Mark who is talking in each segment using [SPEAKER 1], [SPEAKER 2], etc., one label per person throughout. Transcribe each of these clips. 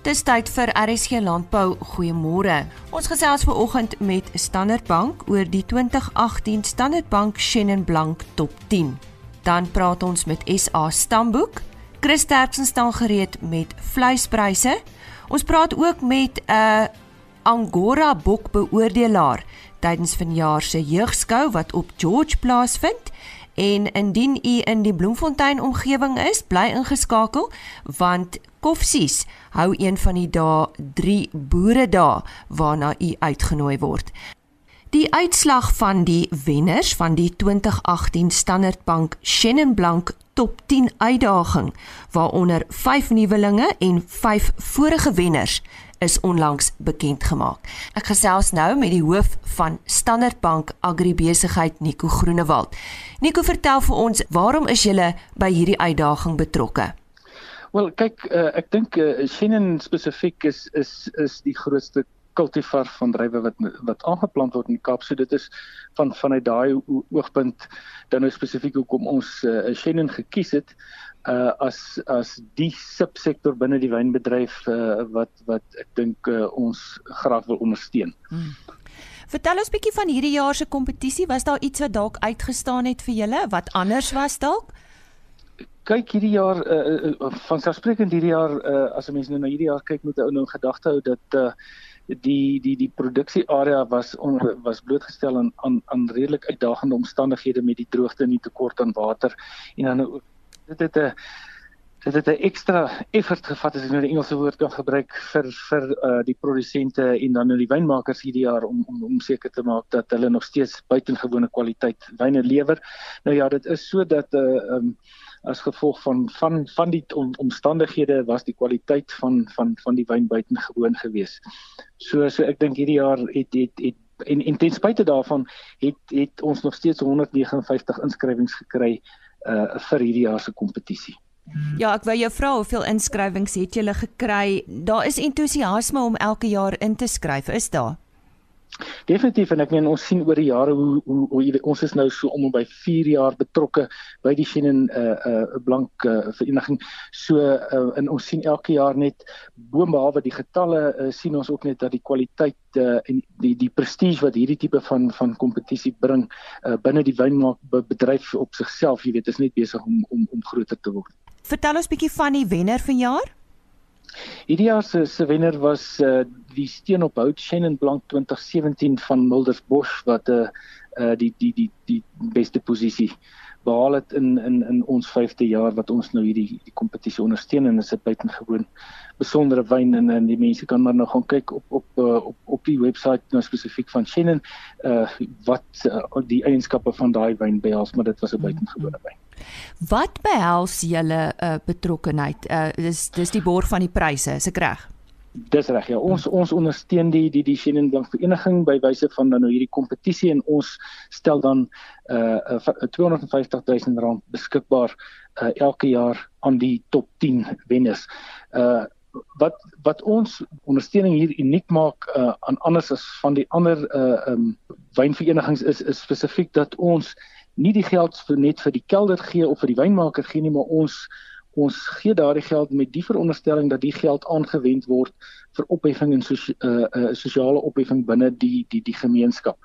[SPEAKER 1] Dis tyd vir RSG Landbou. Goeiemôre. Ons gesels ver oggend met Standard Bank oor die 2018 Standard Bank Shannon Blank Top 10. Dan praat ons met SA Stamboek. Chris Terksen staan gereed met vleispryse. Ons praat ook met 'n uh, Angora bokbeoordelaar tydens vanjaar se jeugskou wat op George plaasvind. En indien u in die Bloemfontein omgewing is, bly ingeskakel want Koffsies hou een van die dae 3 boere dae waarna u uitgenooi word. Die uitslag van die wenners van die 2018 Standard Bank Shannon Blank Top 10 uitdaging waaronder 5 nuwelinge en 5 vorige wenners is onlangs bekend gemaak. Ek gesels nou met die hoof van Standard Bank Agribesigheid Nico Groenewald. Nico, vertel vir ons, waarom is julle by hierdie uitdaging betrokke?
[SPEAKER 2] Wel, kyk, uh, ek dink uh, Shannon spesifiek is is is die grootste kultivar van drywe wat wat aangeplant word in die Kaap. So dit is van vanuit daai oogpunt dan nou spesifiek hoekom ons uh, Shannon gekies het uh as as die subsektor binne die wynbedryf uh, wat wat ek dink uh, ons graag wil ondersteun. Hmm.
[SPEAKER 1] Vertel ons bietjie van hierdie jaar se kompetisie. Was daar iets wat dalk uitgestaan het vir julle wat anders was dalk?
[SPEAKER 2] kyk hierdie jaar uh, uh, van selfsprekend hierdie jaar uh, as 'n mens nou na hierdie jaar kyk moet ou nou gedagte hou dat uh, die die die produksie area was on, was blootgestel aan aan aan redelik uitdagende omstandighede met die droogte en die tekort aan water en dan dit het 'n dit het 'n ekstra effort gevat as ek nou die Engelse woord kan gebruik vir vir uh, die produsente en dan nou die wynmakers hierdie jaar om om om seker te maak dat hulle nog steeds buitengewone kwaliteit wyne lewer. Nou ja, dit is so dat 'n uh, um, as gevolg van van van die om, omstandighede was die kwaliteit van van van die wyn buitengewoon geweest. So so ek dink hierdie jaar het het het en en ten spyte daarvan het het ons nog steeds 159 inskrywings gekry uh vir hierdie jaar se kompetisie.
[SPEAKER 1] Ja, ek wou jou vra hoeveel inskrywings het julle gekry? Daar is entoesiasme om elke jaar in te skryf, is daar?
[SPEAKER 2] Definitief en ek meen ons sien oor die jare hoe hoe, hoe ons is nou so om en by 4 jaar betrokke by die Shannon 'n uh, 'n uh, blank uh, vereniging. So uh, en ons sien elke jaar net boonbehalwe die getalle uh, sien ons ook net dat die kwaliteit uh, en die die prestige wat hierdie tipe van van kompetisie bring uh, binne die wynmaak bedryf op sigself, jy weet, is net besig om om om groter te word.
[SPEAKER 1] Vertel ons bietjie van die wenner vanjaar.
[SPEAKER 2] Hierdie jaar se se wenner was uh, die steen op hout Shannon Blank 2017 van Milders Bosch wat 'n uh, uh, die die die die beste posisie behaal het in in in ons 5de jaar wat ons nou hierdie die kompetisie ondersteun en is dit buitengewoon besondere wyn en en die mense kan maar nou gaan kyk op op op op die webwerf nou spesifiek van Shannon uh wat uh, die eienskappe van daai wyn behels maar dit was 'n buitengewone wyn.
[SPEAKER 1] Wat behels julle uh, betrokkenheid? Uh, dis dis die borg van die pryse, is ek reg?
[SPEAKER 2] Dis reg ja. Ons ons ondersteun die die die Shannon Blank vereniging by wyse van dan nou hierdie kompetisie en ons stel dan uh 250 000 rand beskikbaar uh elke jaar aan die top 10 wenners. Uh wat wat ons ondersteuning hier uniek maak uh aan anders as van die ander uh um wynverenigings is is spesifiek dat ons nie die geld vir net vir die kelder gee of vir die wynmaker gee nie, maar ons ons gee daardie geld met die veronderstelling dat die geld aangewend word vir opheffing en so 'n uh, uh, sosiale opheffing binne die die die gemeenskap.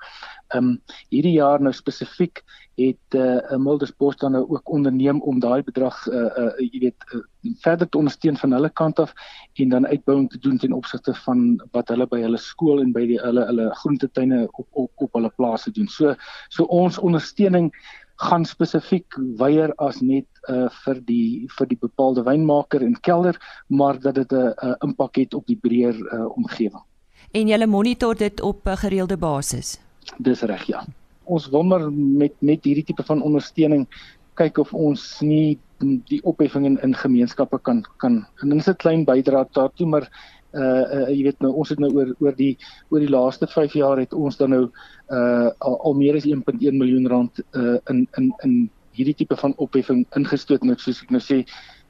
[SPEAKER 2] Ehm um, hierdie jaar nou spesifiek het eh uh, Milders Bos dan nou ook onderneem om daai bedrag eh uh, uh, jy weet uh, verder te ondersteun van hulle kant af en dan uitbouing te doen ten opsigte van wat hulle by hulle skool en by die hulle hulle groentetuine op op op hulle plase doen. So so ons ondersteuning gaan spesifiek weier as net uh, vir die vir die bepaalde wynmaker en kelder, maar dat dit 'n uh, uh, impak het op die breër uh, omgewing.
[SPEAKER 1] En jy monitor dit op 'n gereelde basis.
[SPEAKER 2] Dis reg, ja. Ons wil maar met met hierdie tipe van ondersteuning kyk of ons nie die opheffing in, in gemeenskappe kan kan en dit is 'n klein bydrae daartoe, maar uh, uh jy weet nou ons het nou oor oor die oor die laaste 5 jaar het ons dan nou uh al, al meer as 1.1 miljoen rand uh in in in hierdie tipe van opheffing ingestoot net soos ek nou sê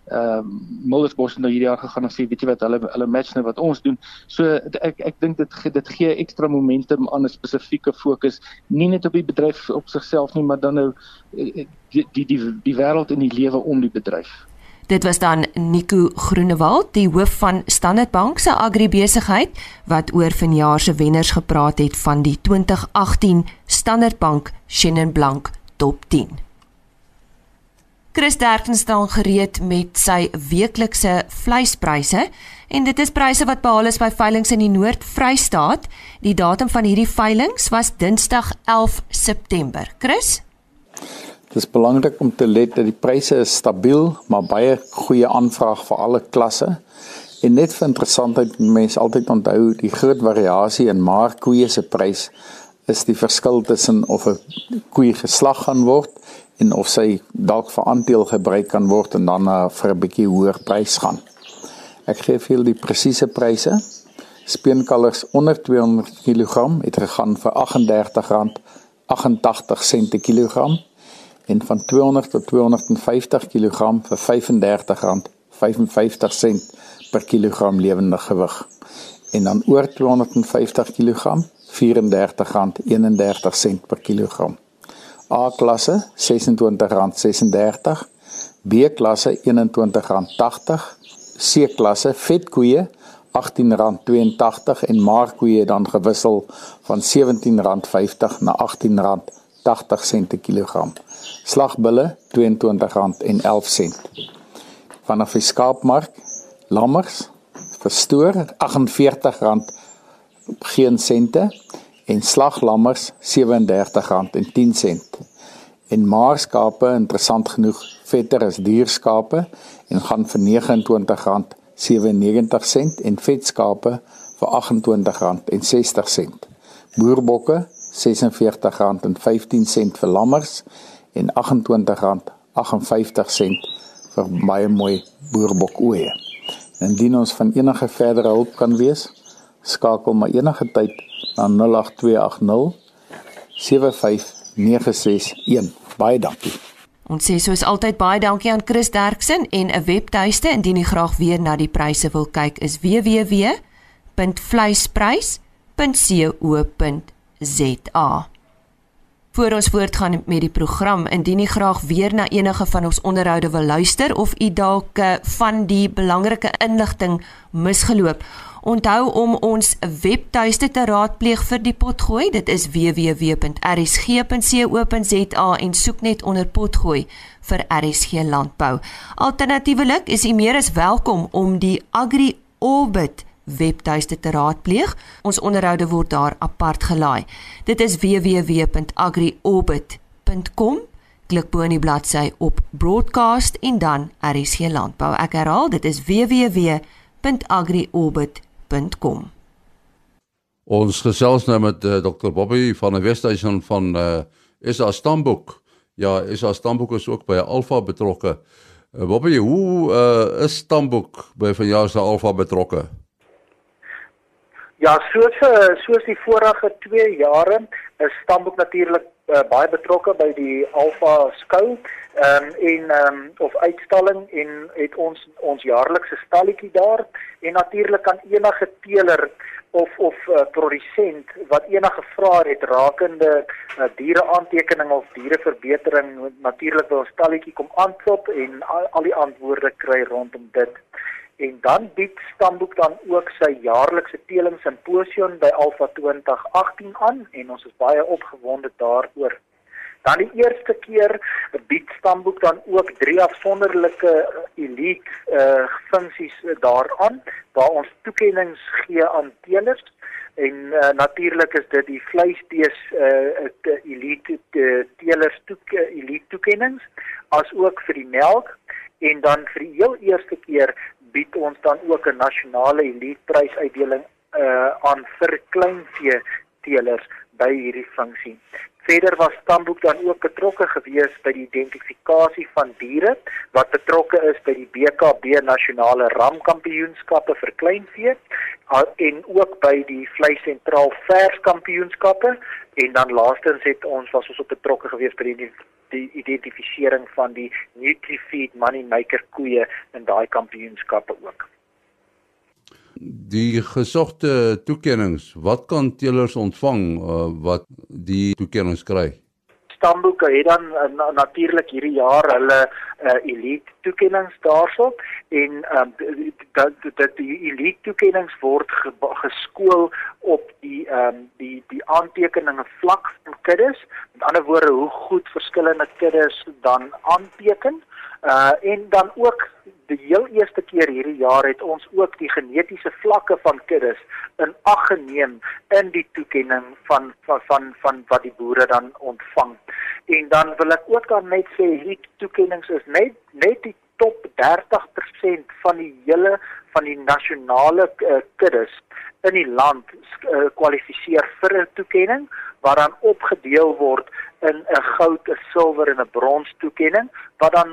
[SPEAKER 2] ehm uh, Muldersbos nou hierdie jaar gegaan en sê weet jy wat hulle hulle match nou wat ons doen. So ek ek dink dit dit gee ekstra momentum aan 'n spesifieke fokus nie net op die bedryf op sigself nie, maar dan nou die die die, die wêreld en die lewe om die bedryf.
[SPEAKER 1] Dit was dan Nico Groenewald, die hoof van Standard Bank se agribesigheid wat oor vanjaar se wenners gepraat het van die 2018 Standard Bank Chenin Blanc Top 10. Chris Derksen staan gereed met sy weeklikse vleispryse en dit is pryse wat behaal is by veilinge in die Noord-Vrystaat. Die datum van hierdie veilinge was Dinsdag 11 September. Chris
[SPEAKER 3] Dit is belangrik om te let dat die pryse is stabiel, maar baie goeie aanvraag vir alle klasse. En net vir interessantheid, mense altyd onthou die groot variasie in markkoeie se prys is die verskil tussen of 'n koei geslag gaan word en of sy dalk vir aandeel gebruik kan word en dan uh, vir 'n bietjie hoër prys gaan. Ek gee vir die presiese pryse. Speenkalvers onder 200 kg het gegaan vir R38.88 per kilogram en van 200 tot 250 kg vir R35.55 per kilogram lewende gewig. En dan oor 250 kg R34.31 per kilogram. A klasse R26.36, B klasse R21.80, C klasse vetkoeie R18.82 en markkoeie dan gewissel van R17.50 na R18.80 per kilogram slagbulle R22.11 vanaf die skaapmark lammers verstoor R48 geen sente en slaglammers R37.10 en maarskape interessant genoeg vetter as dierskape en gaan vir R29.97 en vetskape vir R28.60 boerbokke R46.15 vir lammers en R28.58 vir baie mooi boerbokoeie. Indien ons van enige verdere hulp kan wees, skakel maar enige tyd na 08280 75961. Baie dankie.
[SPEAKER 1] Ons sê soos altyd baie dankie aan Chris Derksen en 'n webtuiste indien jy graag weer na die pryse wil kyk is www.vleisprys.co.za. Voor ons voortgaan met die program, indien u graag weer na enige van ons onderhoude wil luister of u dalk eh, van die belangrike inligting misgeloop, onthou om ons webtuiste te raadpleeg vir die potgooi. Dit is www.rsg.co.za en soek net onder potgooi vir RSG landbou. Alternatiefelik is u meer as welkom om die Agri Orbit webtuiste te raadpleeg. Ons onderhoude word daar apart gelaai. Dit is www.agriorbit.com. Klik bo in die bladsy op broadcast en dan RSG landbou. Ek herhaal, dit is www.agriorbit.com.
[SPEAKER 4] Ons gesels nou met uh, eh, Dr. Bobby van die Wesduisen van uh, SA Stamboek. Ja, SA Stamboek is ook by Alfa betrokke. Uh, Bobby, hoe uh, is Stamboek by vanjaar se Alfa betrokke?
[SPEAKER 5] Ja, soos eh, soos die vorige 2 jare is Stamboek natuurlik uh, baie betrokke by die Alfa skou ehm um, en ehm um, of uitstalling en het ons ons jaarlikse stalletjie daar. En natuurlik kan enige teeler of of uh, produsent wat enige vrae het rakende uh, diereaantekening of diereverbetering natuurlik by ons stalletjie kom antwoord en al, al die antwoorde kry rondom dit en dan bied Stamboek dan ook sy jaarlikse teeling simposium by Alpha 2018 aan en ons is baie opgewonde daaroor. Dan die eerste keer bied Stamboek dan ook drie afsonderlike elite uh funksies daaraan waar ons toekenninge gee aan teelers en uh, natuurlik is dit die vleisbees uh elite teelers toek elite toekenninge as ook vir die melk en dan vir die heel eerste keer bied ons dan ook 'n nasionale eliteprysuitdeling uh aan vir kleinvee teelers by hierdie funksie. Verder was Stamboek dan ook betrokke gewees by die identifikasie van diere wat betrokke is by die BKB nasionale ramkampioenskappe vir kleinvee en ook by die vleis sentraal verskampioenskappe en dan laastens het ons was ons betrokke gewees by die die identifisering van die NutriFeed Money Maker koeie in daai kampioenskappe ook.
[SPEAKER 4] Die gesogte toekenninge, wat kan teelers ontvang uh, wat die toekenninge kry?
[SPEAKER 5] Stamboek het dan uh, na, natuurlik hierdie jaar hulle uh, elite toekennings daarso en um, dat dat die elite toekennings word ge, geskool op die um, die die aantekeninge vlak van kuddes. Met ander woorde hoe goed verskillende kuddes dan aanteken uh en dan ook die heel eerste keer hierdie jaar het ons ook die genetiese vlakke van kuddes in ag geneem in die toekenning van van van van wat die boere dan ontvang. En dan wil ek ook dan net sê hierdie toekennings is net net die top 30% van die hele van die nasionale uh, kuddes in die land uh, kwalifiseer vir 'n toekenning wat dan opgedeel word in 'n goud, 'n silwer en 'n brons toekenning wat dan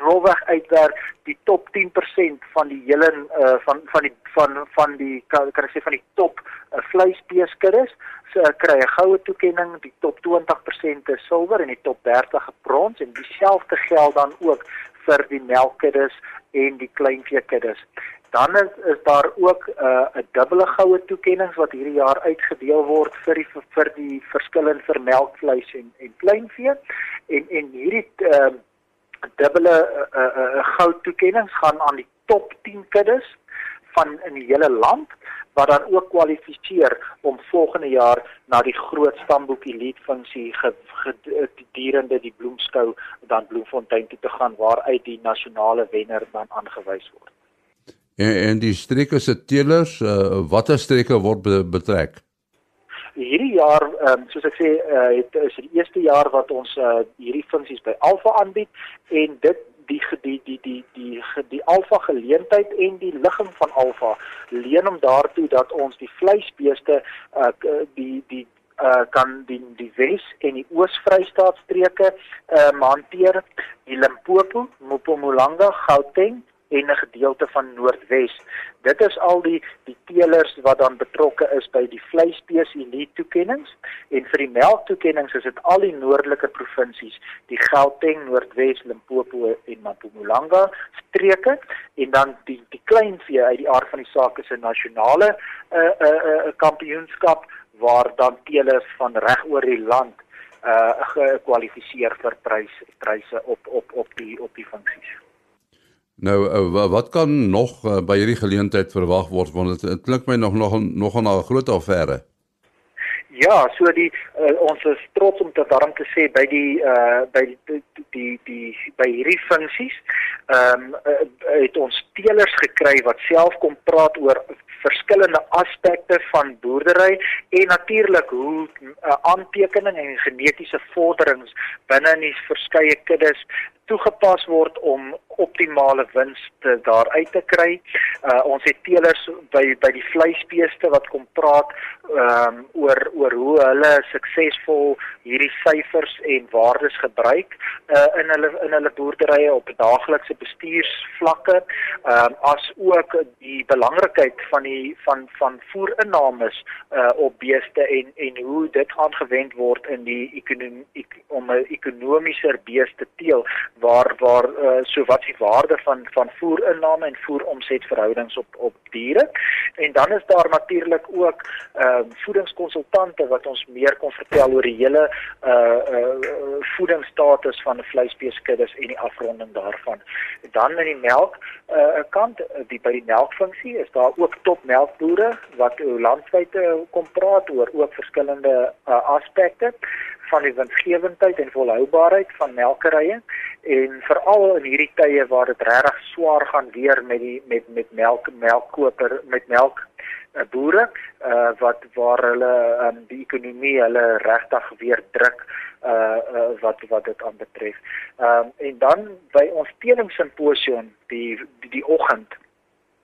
[SPEAKER 5] rolweg uitwerk die top 10% van die hele uh, van van die van van die kan ek sê van die top uh, vleisbeeskuddes so uh, kry 'n goue toekenning, die top 20% is silwer en die top 30 brons en dieselfde geld dan ook vir die melkkuddes en die kleinveekuddes. Dan is, is daar ook 'n uh, 'n dubbele goue toekenning wat hierdie jaar uitgedeel word vir die vir die verskillende vir melkvleis en en kleinvee. En en hierdie uh, dubbele uh, uh, uh, goue toekennings gaan aan die top 10 kuddes van in die hele land wat dan ook kwalifiseer om volgende jaar na die groot stamboek elite funksie gedurende die bloemskou dan Bloemfontein toe te gaan waaruit die nasionale wenner dan aangewys word.
[SPEAKER 4] En en die streke se teelers, uh, watter streke word be betrek?
[SPEAKER 5] Hierdie jaar, um, soos ek sê, uh, het is die eerste jaar wat ons uh, hierdie funksies by Alfa aanbied en dit die die die die die die Alfa geleentheid en die ligging van Alfa leen om daartoe dat ons die vleisbeeste uh, die die uh kan die die Wes en die Oos-Vrystaat streke uh hanteer die Limpopo, Mpumalanga, Gauteng en 'n gedeelte van Noordwes. Dit is al die die teelers wat dan betrokke is by die vleisbees elite toekennings en vir die melktoekennings is dit al die noordelike provinsies, die Gauteng, Noordwes, Limpopo en Mpumalanga streke en dan die die kleinvee uit die aard van die saak is 'n nasionale 'n uh, 'n uh, 'n uh, kampioenskap waar dan teelers van reg oor die land uh gekwalifiseer vir prys pryse op op op die op die funksies.
[SPEAKER 4] Nou uh, wat kan nog uh, by hierdie geleentheid verwag word want dit klink my nog nog nog 'n groot affære.
[SPEAKER 5] Ja, so die uh, ons is trots om te daarom te sê by die uh by die die, die by hierdie funksies ehm um, uh, het ons teelers gekry wat self kom praat oor verskillende aspekte van boerdery en natuurlik hoe uh, aantekening en genetiese vorderings binne in die verskeie kuddes toegepas word om optimale wins te daaruit te kry. Uh ons het teelers by by die vleisbeeste wat kom praat ehm um, oor oor hoe hulle suksesvol hierdie syfers en waardes gebruik uh in hulle in hulle boerderye op daaglikse bestuursvlakke. Ehm um, as ook die belangrikheid van die van van voerinnames uh op beeste en en hoe dit gaan gewend word in die ekonomie om 'n ekonomieser beeste teel waar waar uh, so wat die waarde van van voerinname en voeromsetverhoudings op op diere. En dan is daar natuurlik ook ehm uh, voedingskonsultante wat ons meer kon vertel oor die hele uh uh voedingsstatus van vleisbeeskuddes en die afronding daarvan. En dan in die melk uh kant die by die melkfunksie is daar ook top melkbooie wat landwyd kom praat oor ook verskillende uh, aspekte van die winsgewendheid en volhoubaarheid van melkerye en veral in hierdie tye waar dit regtig swaar gaan weer met die met met melk melkkoper met melk uh, boere uh, wat waar hulle um, die ekonomie hulle regtig weer druk uh, uh wat wat dit aanbetref. Ehm um, en dan by ons teningssimposium die die, die oggend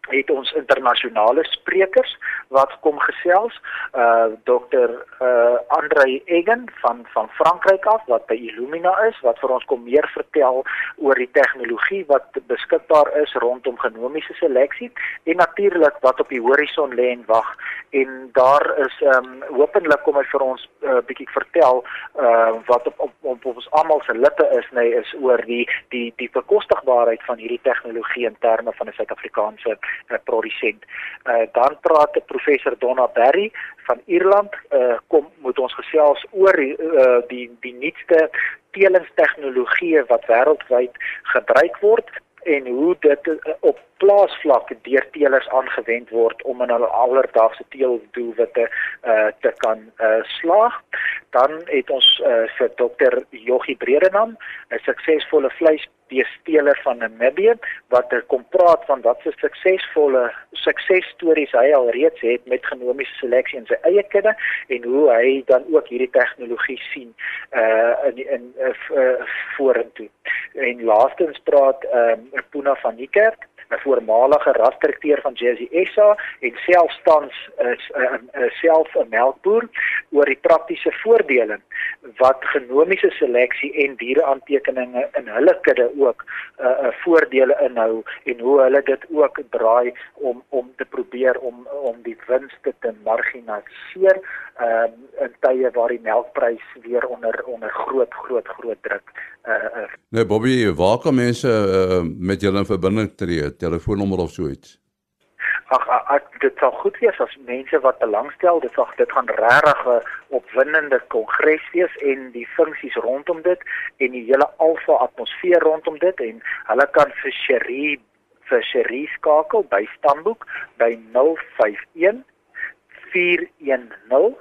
[SPEAKER 5] het ons internasionale sprekers wat kom gesels. Uh dokter uh Andre Egen van van Frankryk af wat by Illumina is wat vir ons kom meer vertel oor die tegnologie wat beskikbaar is rondom genomiese seleksie en natuurlik wat op die horison lê en wag. En daar is um hopelik kom hy vir ons 'n uh, bietjie vertel uh wat op op, op, op ons almal se lippe is nê nee, is oor die die die bekostigbaarheid van hierdie tegnologie in terme van 'n Suid-Afrikaanse uh, produsent. Uh, dan praat professor Donna Berry van Ierland uh, kom moet ons gesels oor uh, die die nuutste telingstegnologie wat wêreldwyd gebruik word en hoe dit op plaasvlak deur teelers aangewend word om in hulle alledaagse teeldoelwitte uh, te kan uh, slaag. Dan het ons uh, vir dokter Joggie Bredenham, 'n suksesvolle vleisbeesteler van Namibië wat er kom praat van wat se suksesvolle suksesstories hy al reeds het met genomiese seleksie in sy eie kudde en hoe hy dan ook hierdie tegnologie sien uh, in in uh, vorentoe. En laastens praat ehm um, Puna van Niekerk 'n voormalige rasdirekteur van JSA en selfstands is 'n self 'n melkboer oor die praktiese voordele wat genomiese seleksie en diereaantekeninge in hulle kudde ook 'n uh, voordele inhou en hoe hulle dit ook draai om om te probeer om om die winste te marginaliseer um, in tye waar die melkprys weer onder onder groot groot groot druk uh,
[SPEAKER 4] uh. Nee Bobby, waar kan mense uh, met julle in verbinding tree? Telefoonnommer of so iets?
[SPEAKER 5] Ag ek dit sal goed wees as mense wat belangstel, dit sal dit gaan regtig 'n opwindende kongres wees en die funksies rondom dit en die hele alfa atmosfeer rondom dit en hulle kan vir Cherie vir Cherie skakel by Stamboek by 051 410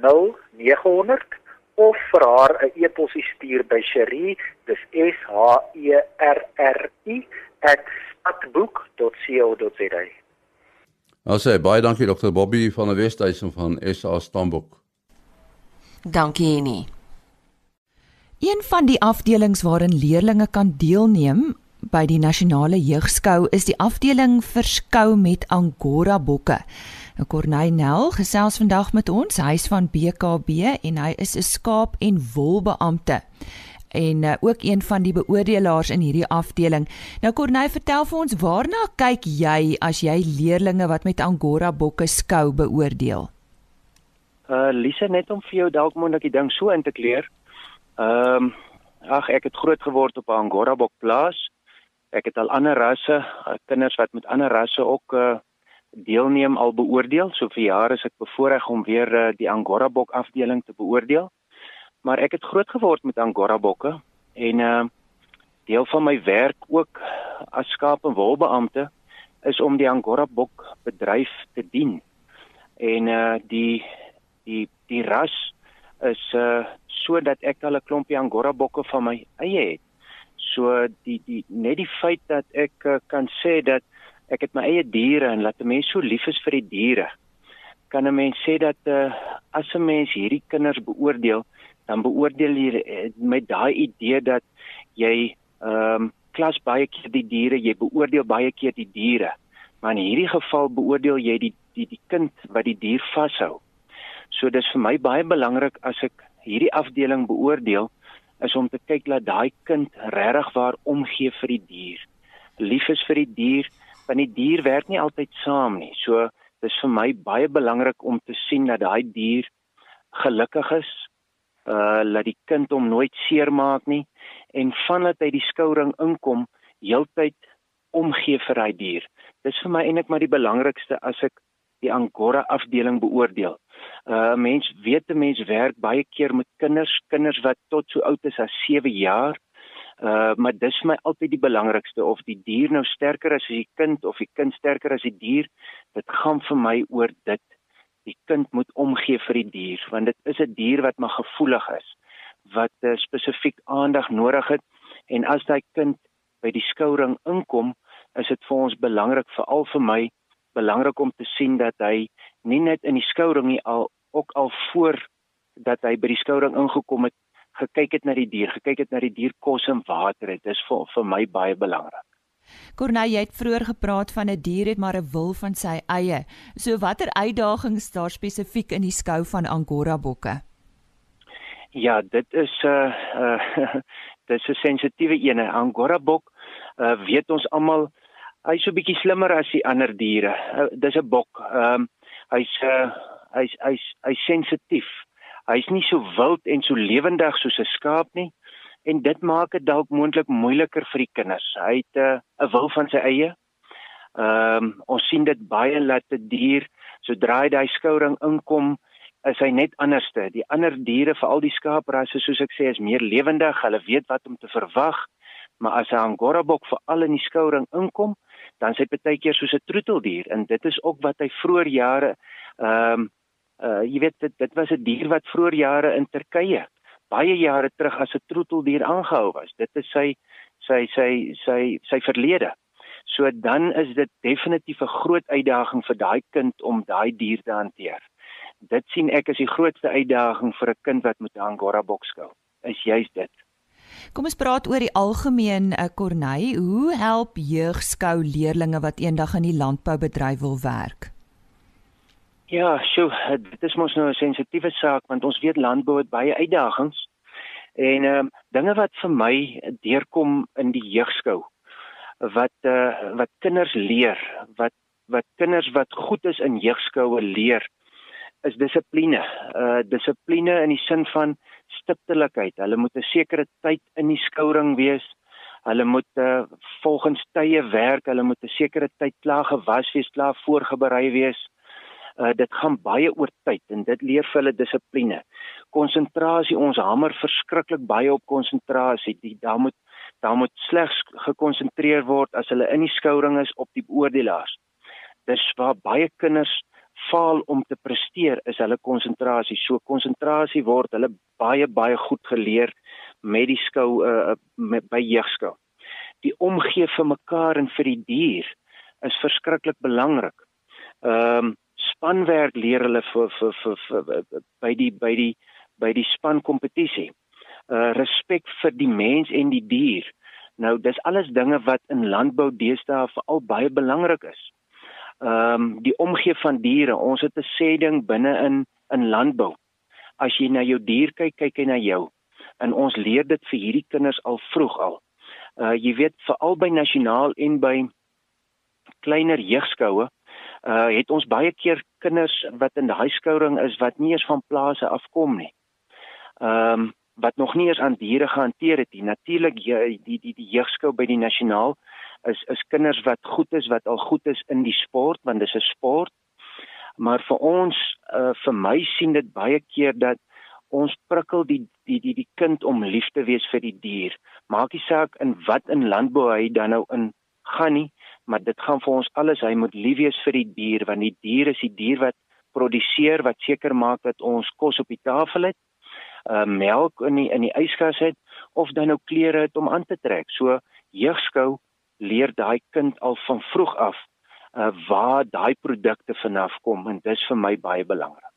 [SPEAKER 5] 0900 of vir haar 'n e-pos stuur by Cherie dis S H E R R I @stadboek.co.za.
[SPEAKER 4] Ons sê baie dankie Dr. Bobby van die Wesduisen van SA Stamboek.
[SPEAKER 1] Dankie Annie. Een van die afdelings waarin leerders kan deelneem by die nasionale jeugskou is die afdeling vir skou met angora bokke. Nou Corneil gesels vandag met ons, hy's van BKB en hy is 'n skaap en wolbeampte en uh, ook een van die beoordelaars in hierdie afdeling. Nou Corneil, vertel vir ons waarna kyk jy as jy leerdlinge wat met angora bokke skou beoordeel?
[SPEAKER 6] Uh Lise net om vir jou dalk moontlik die ding so in te kleer. Ehm um, ag ek het groot geword op 'n angora bok plaas. Ek het al ander rasse, uh, kinders wat met ander rasse ook uh deelneem al beoordeel. So vir jare is ek bevoorreg om weer uh, die Angora bok afdeling te beoordeel. Maar ek het groot geword met Angora bokke en uh deel van my werk ook as skaap en wolbeampte is om die Angora bok bedryf te dien. En uh die die die ras is uh sodat ek al 'n klompie Angora bokke van my eie het. So die die net die feit dat ek uh, kan sê dat ek het my eie diere en laat 'n mens so lief is vir die diere. Kan 'n mens sê dat uh, as 'n mens hierdie kinders beoordeel, dan beoordeel jy uh, met daai idee dat jy ehm um, klas baie keer die diere, jy beoordeel baie keer die diere. Maar in hierdie geval beoordeel jy die die die kind wat die dier vashou. So dis vir my baie belangrik as ek hierdie afdeling beoordeel is om te kyk dat daai kind regtig waar omgee vir die dier. Lief is vir die dier, want die dier werk nie altyd saam nie. So dis vir my baie belangrik om te sien dat daai dier gelukkig is. Uh laat die kind hom nooit seermaak nie en vandat hy die skouring inkom, heeltyd omgee vir daai dier. Dis vir my eintlik maar die belangrikste as ek die Angora afdeling beoordeel. Uh mens weet 'n mens werk baie keer met kinders, kinders wat tot so oud is as 7 jaar. Uh maar dis my altyd die belangrikste of die dier nou sterker as die kind of die kind sterker as die dier. Dit gaan vir my oor dit. Die kind moet omgee vir die dier want dit is 'n dier wat maar gevoelig is wat uh, spesifiek aandag nodig het en as daai kind by die skouring inkom, is dit vir ons belangrik veral vir my belangrik om te sien dat hy nie net in die skouring nie al ook al voor dat hy by die skouring ingekom het gekyk het na die dier, gekyk het na die dier kos en water het. Dis vir vir my baie belangrik.
[SPEAKER 1] Corneille, jy het vroeër gepraat van 'n dier het maar 'n wil van sy eie. So watter uitdagings daar spesifiek in die skou van Angora bokke?
[SPEAKER 6] Ja, dit is 'n uh, uh, dis 'n sensitiewe een. Angora bok, uh, weet ons almal, hy's so 'n bietjie slimmer as die ander diere. Dis 'n bok. Ehm um, hy's uh, hy's hy's hy's sensitief. Hy's nie so wild en so lewendig soos 'n skaap nie en dit maak dit dalk moontlik moeiliker vir die kinders. Hy het 'n uh, 'n wil van sy eie. Ehm um, ons sien dit baie laat te dier sodra hy daai skouring inkom is hy net anderste. Die ander diere, veral die skaaprasse soos ek sê, is meer lewendig. Hulle weet wat om te verwag. Maar as 'n angora bok veral in die skouring inkom, dan sy partykeer soos 'n troeteldier en dit is ook wat hy vroeër jare ehm um, uh jy weet dit dit was 'n dier wat vroeër jare in Turkye baie jare terug as 'n troeteldier aangehou was. Dit is sy sy sy sy sy verlede. So dan is dit definitief 'n groot uitdaging vir daai kind om daai dier te hanteer. Dit sien ek as die grootste uitdaging vir 'n kind wat met 'n angora bok skou. Is juist dit.
[SPEAKER 7] Kom ons praat oor die algemeen uh, Corneille. Hoe help jeugskou leerdlinge wat eendag in die landboubedryf wil werk?
[SPEAKER 6] Ja, so dit is mos nou 'n sensitiewe saak want ons weet landbou het baie uitdagings. En ehm um, dinge wat vir my deurkom in die jeugskou wat uh, wat kinders leer, wat wat kinders wat goed is in jeugskoue leer is dissipline. Uh dissipline in die sin van stiptelikheid. Hulle moet 'n sekere tyd in die skouring wees. Hulle moet uh, volgens tye werk. Hulle moet 'n sekere tyd klaar gewas wees, klaar voorberei wees. Uh dit gaan baie oor tyd en dit leer vir hulle dissipline. Konsentrasie, ons hamer verskriklik baie op konsentrasie. Die daar moet daar moet slegs gekonsentreer word as hulle in die skouring is op die oordelaars. Dis waar baie kinders faal om te presteer is hulle konsentrasie. So konsentrasie word hulle baie baie goed geleer met die skou uh, met, by jeugskou. Die omgee vir mekaar en vir die dier is verskriklik belangrik. Ehm um, spanwerk leer hulle vir vir vir, vir, vir by die by die by die span kompetisie. Uh respek vir die mens en die dier. Nou dis alles dinge wat in landbou deesdae veral baie belangrik is ehm um, die omgee van diere. Ons het 'n sê ding binne in in landbou. As jy na jou dier kyk, kyk hy na jou. En ons leer dit vir hierdie kinders al vroeg al. Uh jy weet veral by nasionaal en by kleiner jeugskoue, uh het ons baie keer kinders wat in daai skouring is wat nie eens van plase afkom nie. Ehm um, wat nog nie eens aan diere gehanteer het nie. Natuurlik die die die, die jeugskou by die nasionaal is is kinders wat goed is wat al goed is in die sport want dis 'n sport. Maar vir ons uh, vir my sien dit baie keer dat ons prikkel die die die die kind om lief te wees vir die dier. Maak nie saak in wat in landbou hy dan nou in gaan nie, maar dit gaan vir ons alles hy moet lief wees vir die dier want die dier is die dier wat produseer wat seker maak dat ons kos op die tafel het, uh melk in die in die yskas het of dan nou klere het om aan te trek. So jeugskou leer daai kind al van vroeg af uh, waar daai produkte vanaf kom en dis vir my baie belangrik.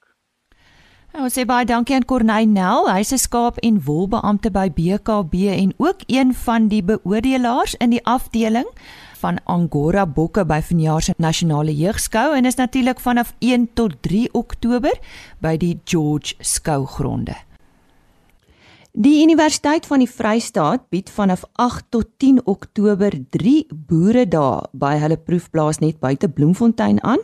[SPEAKER 7] Nou sê baie dankie aan Corneil Nel, hy's 'n skaap en wolbeampte by BKB en ook een van die beoordelaars in die afdeling van Angora bokke by vanjaar se nasionale jeugskou en is natuurlik vanaf 1 tot 3 Oktober by die George skougronde. Die Universiteit van die Vrystaat bied vanaf 8 tot 10 Oktober 3 boeredae by hulle proefplaas net buite Bloemfontein aan.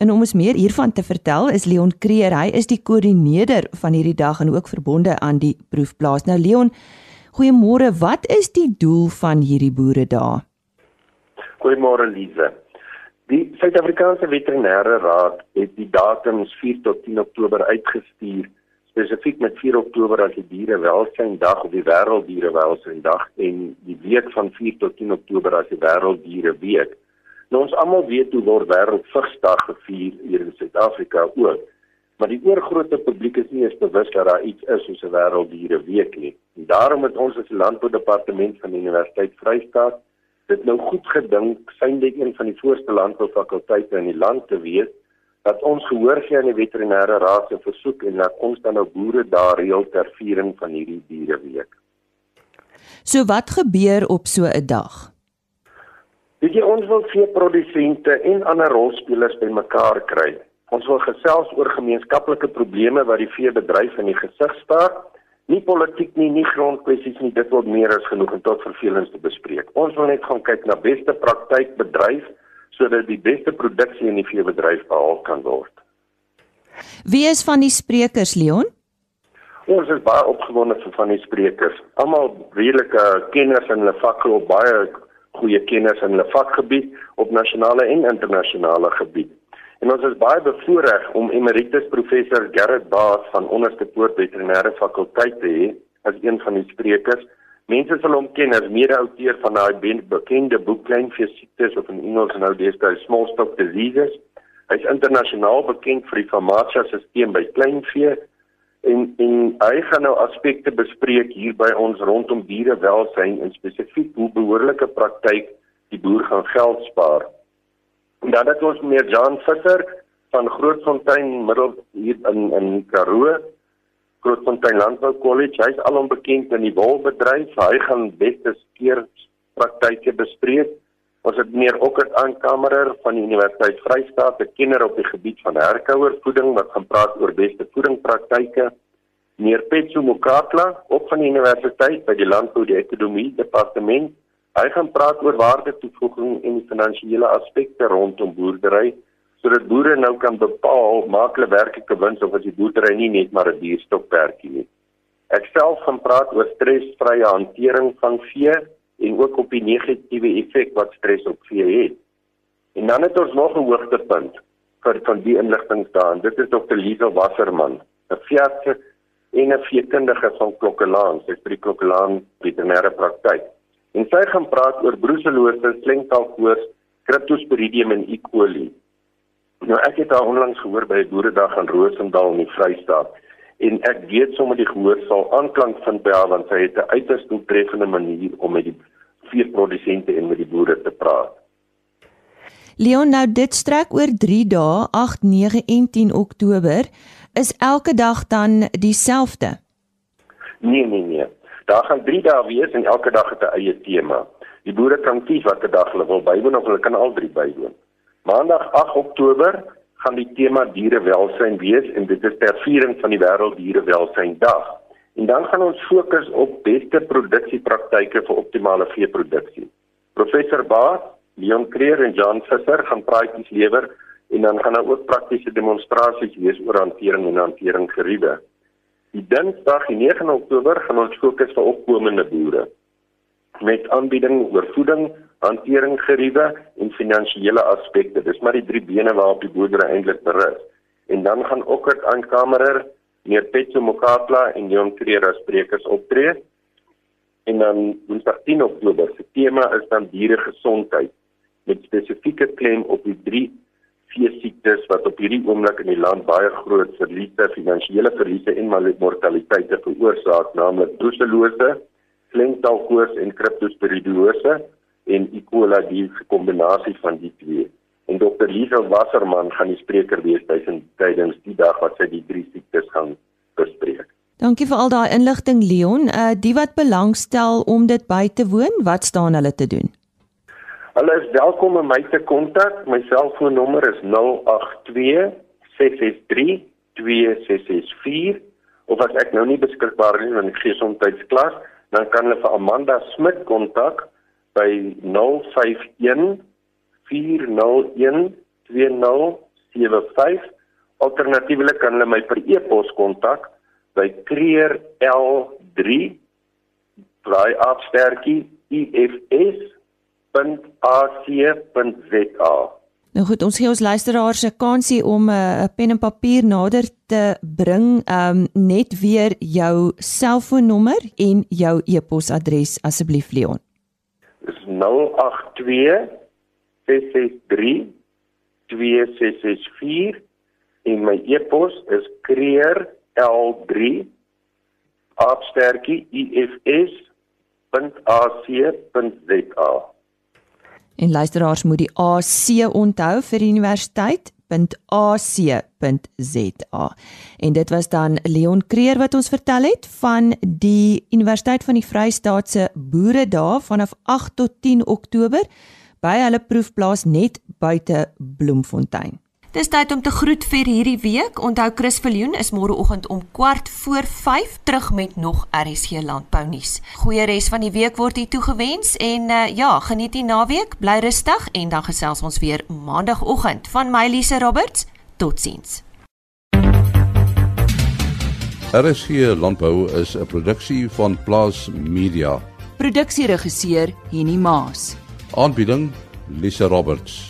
[SPEAKER 7] En om ons meer hiervan te vertel, is Leon Creer, hy is die koördineerder van hierdie dag en ook verbonde aan die proefplaas. Nou Leon, goeiemôre. Wat is die doel van hierdie boeredae?
[SPEAKER 8] Goeiemôre Lize. Die Suid-Afrikaanse Veterinêre Raad het die datums 4 tot 10 Oktober uitgestuur spesifiek met 4 Oktober as die Dierewelsyndag of die Wêrelddierewelsyndag en die week van 4 tot 10 Oktober as die Wêrelddiereweek. Nou ons almal weet hoe word Wêreldvigsdag gevier hier in Suid-Afrika ook. Maar die oorgrootste publiek is nie eens bewus dat daar iets is soos 'n Wêrelddiereweek nie. En daarom het ons as Landboudepartement van die Universiteit Vryheid dit nou goed gedink, synde een van die voorste landboufakulteite in die land te wees dat ons gehoor gee aan die veterinêre raad se versoek en dat ons dan nou boere daar reël ter viering van hierdie diereweek.
[SPEAKER 7] So wat gebeur op so 'n dag?
[SPEAKER 8] Weet jy ons wil vee produsente en ander rolspelers bymekaar kry. Ons wil gesels oor gemeenskaplike probleme wat die veebedryf in die gesig staar. Nie politiek nie, nie grondkwessies nie, dit word meer as genoeg en tot vervelings te bespreek. Ons wil net gaan kyk na beste praktyk bedryf sodat die beste produksie in die veebedryf behaal kan word.
[SPEAKER 7] Wie is van die sprekers Leon?
[SPEAKER 8] Ons is baie opgewonde vir van die sprekers. Almal redelike kenners in hulle vakgebied, baie goeie kenners in hulle vakgebied op nasionale en internasionale gebied. En ons is baie bevoorreg om emeritus professor Gerrit Baas van Onderste Poort Veterinêre Fakulteit te hê as een van die sprekers. Mense sal hom ken as mede-outeur van daai bekende boek Kleinvee siektes of in Engels nou deesdae Small Stock Diseases. Hy's internasionaal bekend vir die farmasiestelsel by kleinvee en en hy gaan nou aspekte bespreek hier by ons rondom dierewelsyn en spesifiek hoe behoorlike praktyk die boer gaan geld spaar. En dan het ons meer Jan Visser van Grootfontein middel hier in in Karoo Grootfontein Landbou College. Hy's alom bekend in die wolbedryf. Hy gaan beste skeer praktyke bespreek. Ons het meneer Okkert aankamerer van die Universiteit Vrystaat, 'n kenner op die gebied van herkouervoeding wat gaan praat oor beste voedingpraktyke. Meneer Petsu Mokatla, ook van die universiteit by die Landbou die Ekonomie Departement. Hy gaan praat oor waardetoevoeging en die finansiële aspekte rondom boerdery sodat boere nou kan bepaal maak hulle werklike wins of as die boerdery nie net maar 'n dierstokperdjie nie. Ek self gaan praat oor stresvrye hantering van vee en ook op die negatiewe effek wat stres op vee het. En dan het ons nog 'n hoogtepunt vir van die inligting staan. Dit is Dr. Liza Wasserman, 'n veearts en 'n veekundige van Klokkelaan, sy is by die Klokkelaan veterinêre praktyk. En sy gaan praat oor brucellose, slengkalkoors, Cryptosporidium en E. coli. Nou ek het daar onlangs gehoor by 'n boeredag in Rosendal in die Vrystaat en ek weet sommer die gehoor sal aanklank vind by haar want sy het 'n uiters doeltreffende manier om met die veeprodusente en met die boere te praat.
[SPEAKER 7] Leon nou dit strek oor 3 dae 8 9 en 10 Oktober is elke dag dan dieselfde.
[SPEAKER 8] Nee nee nee. Daar gaan 3 dae wees en elke dag het 'n eie tema. Die boere kan kies watter dag hulle wil bywoon of hulle kan al drie bywoon. Maandag 8 Oktober gaan die tema dierewelsyn wees en dit is ter viering van die wêreld dierewelsyn dag. En dan gaan ons fokus op beste produksiepraktyke vir optimale veeproduksie. Professor Baas, Leon Creer en Jan Visser gaan praatjies lewer en dan gaan daar ook praktiese demonstrasies wees oor hantering en hantering geriewe. Die Dinsdag, die 9 Oktober, gaan ons fokus vir opkomende boere met aanbieding oor voeding, hantering geriewe en finansiële aspekte. Dis maar die drie bene waarop die boerdery eintlik berus. En dan gaan ook het aankamerer meneer Petso Mokatla en Jon Creer as sprekers optree. En dan Woensdag 10 Oktober se tema is dan dieregesondheid met spesifieke klem op die drie vee siektes wat op hierdie oomblik in die land baie groot verliese, finansiële verliese en mortaliteite veroorsaak, naamlik brucellose, slengtaalkoors en cryptosporidiose en E. coli die kombinasie van die twee. En Dr. Lisa Wasserman gaan die spreker wees tydens die dag wat sy die drie siektes gaan bespreek.
[SPEAKER 7] Dankie vir al daai inligting Leon. Uh die wat belangstel om dit by te woon, wat staan hulle te doen?
[SPEAKER 8] Hulle is welkom om my te kontak. My selfoonnommer is 082 663 2664 of as ek nou nie beskikbaar is want ek gee soms klas, dan kan hulle vir Amanda Smit kontak 082 by 051 401 2075 alternatiefelik kan hulle my per e-pos kontak by kreerl3 bly afsterkie ifs.ac.za
[SPEAKER 7] Nou goed, ons gee ons luisteraars 'n kansie om eh, 'n uh, pen en papier nader te bring, um net weer jou selfoonnommer en jou e-posadres asseblief Leon. 051 401 2075
[SPEAKER 8] is 082 663 2664 en my e-pos is kreer.l3@ifs.ac.za.
[SPEAKER 7] En luisteraars moet die AC onthou vir universiteit www.ac.za. En dit was dan Leon Creer wat ons vertel het van die Universiteit van die Vrystaat se Boeredae vanaf 8 tot 10 Oktober by hulle proefplaas net buite Bloemfontein.
[SPEAKER 1] Dis tyd om te groet vir hierdie week. Onthou Chris Viljoen is môreoggend om kwart voor 5 terug met nog RSG landbou nuus. Goeie res van die week word u toegewens en uh, ja, geniet die naweek, bly rustig en dan gesels ons weer maandagooggend van my Lise Roberts. Totsiens.
[SPEAKER 4] RSG landbou is 'n produksie van Plaas Media.
[SPEAKER 9] Produksieregisseur Henny Maas.
[SPEAKER 4] Aanbieding Lise Roberts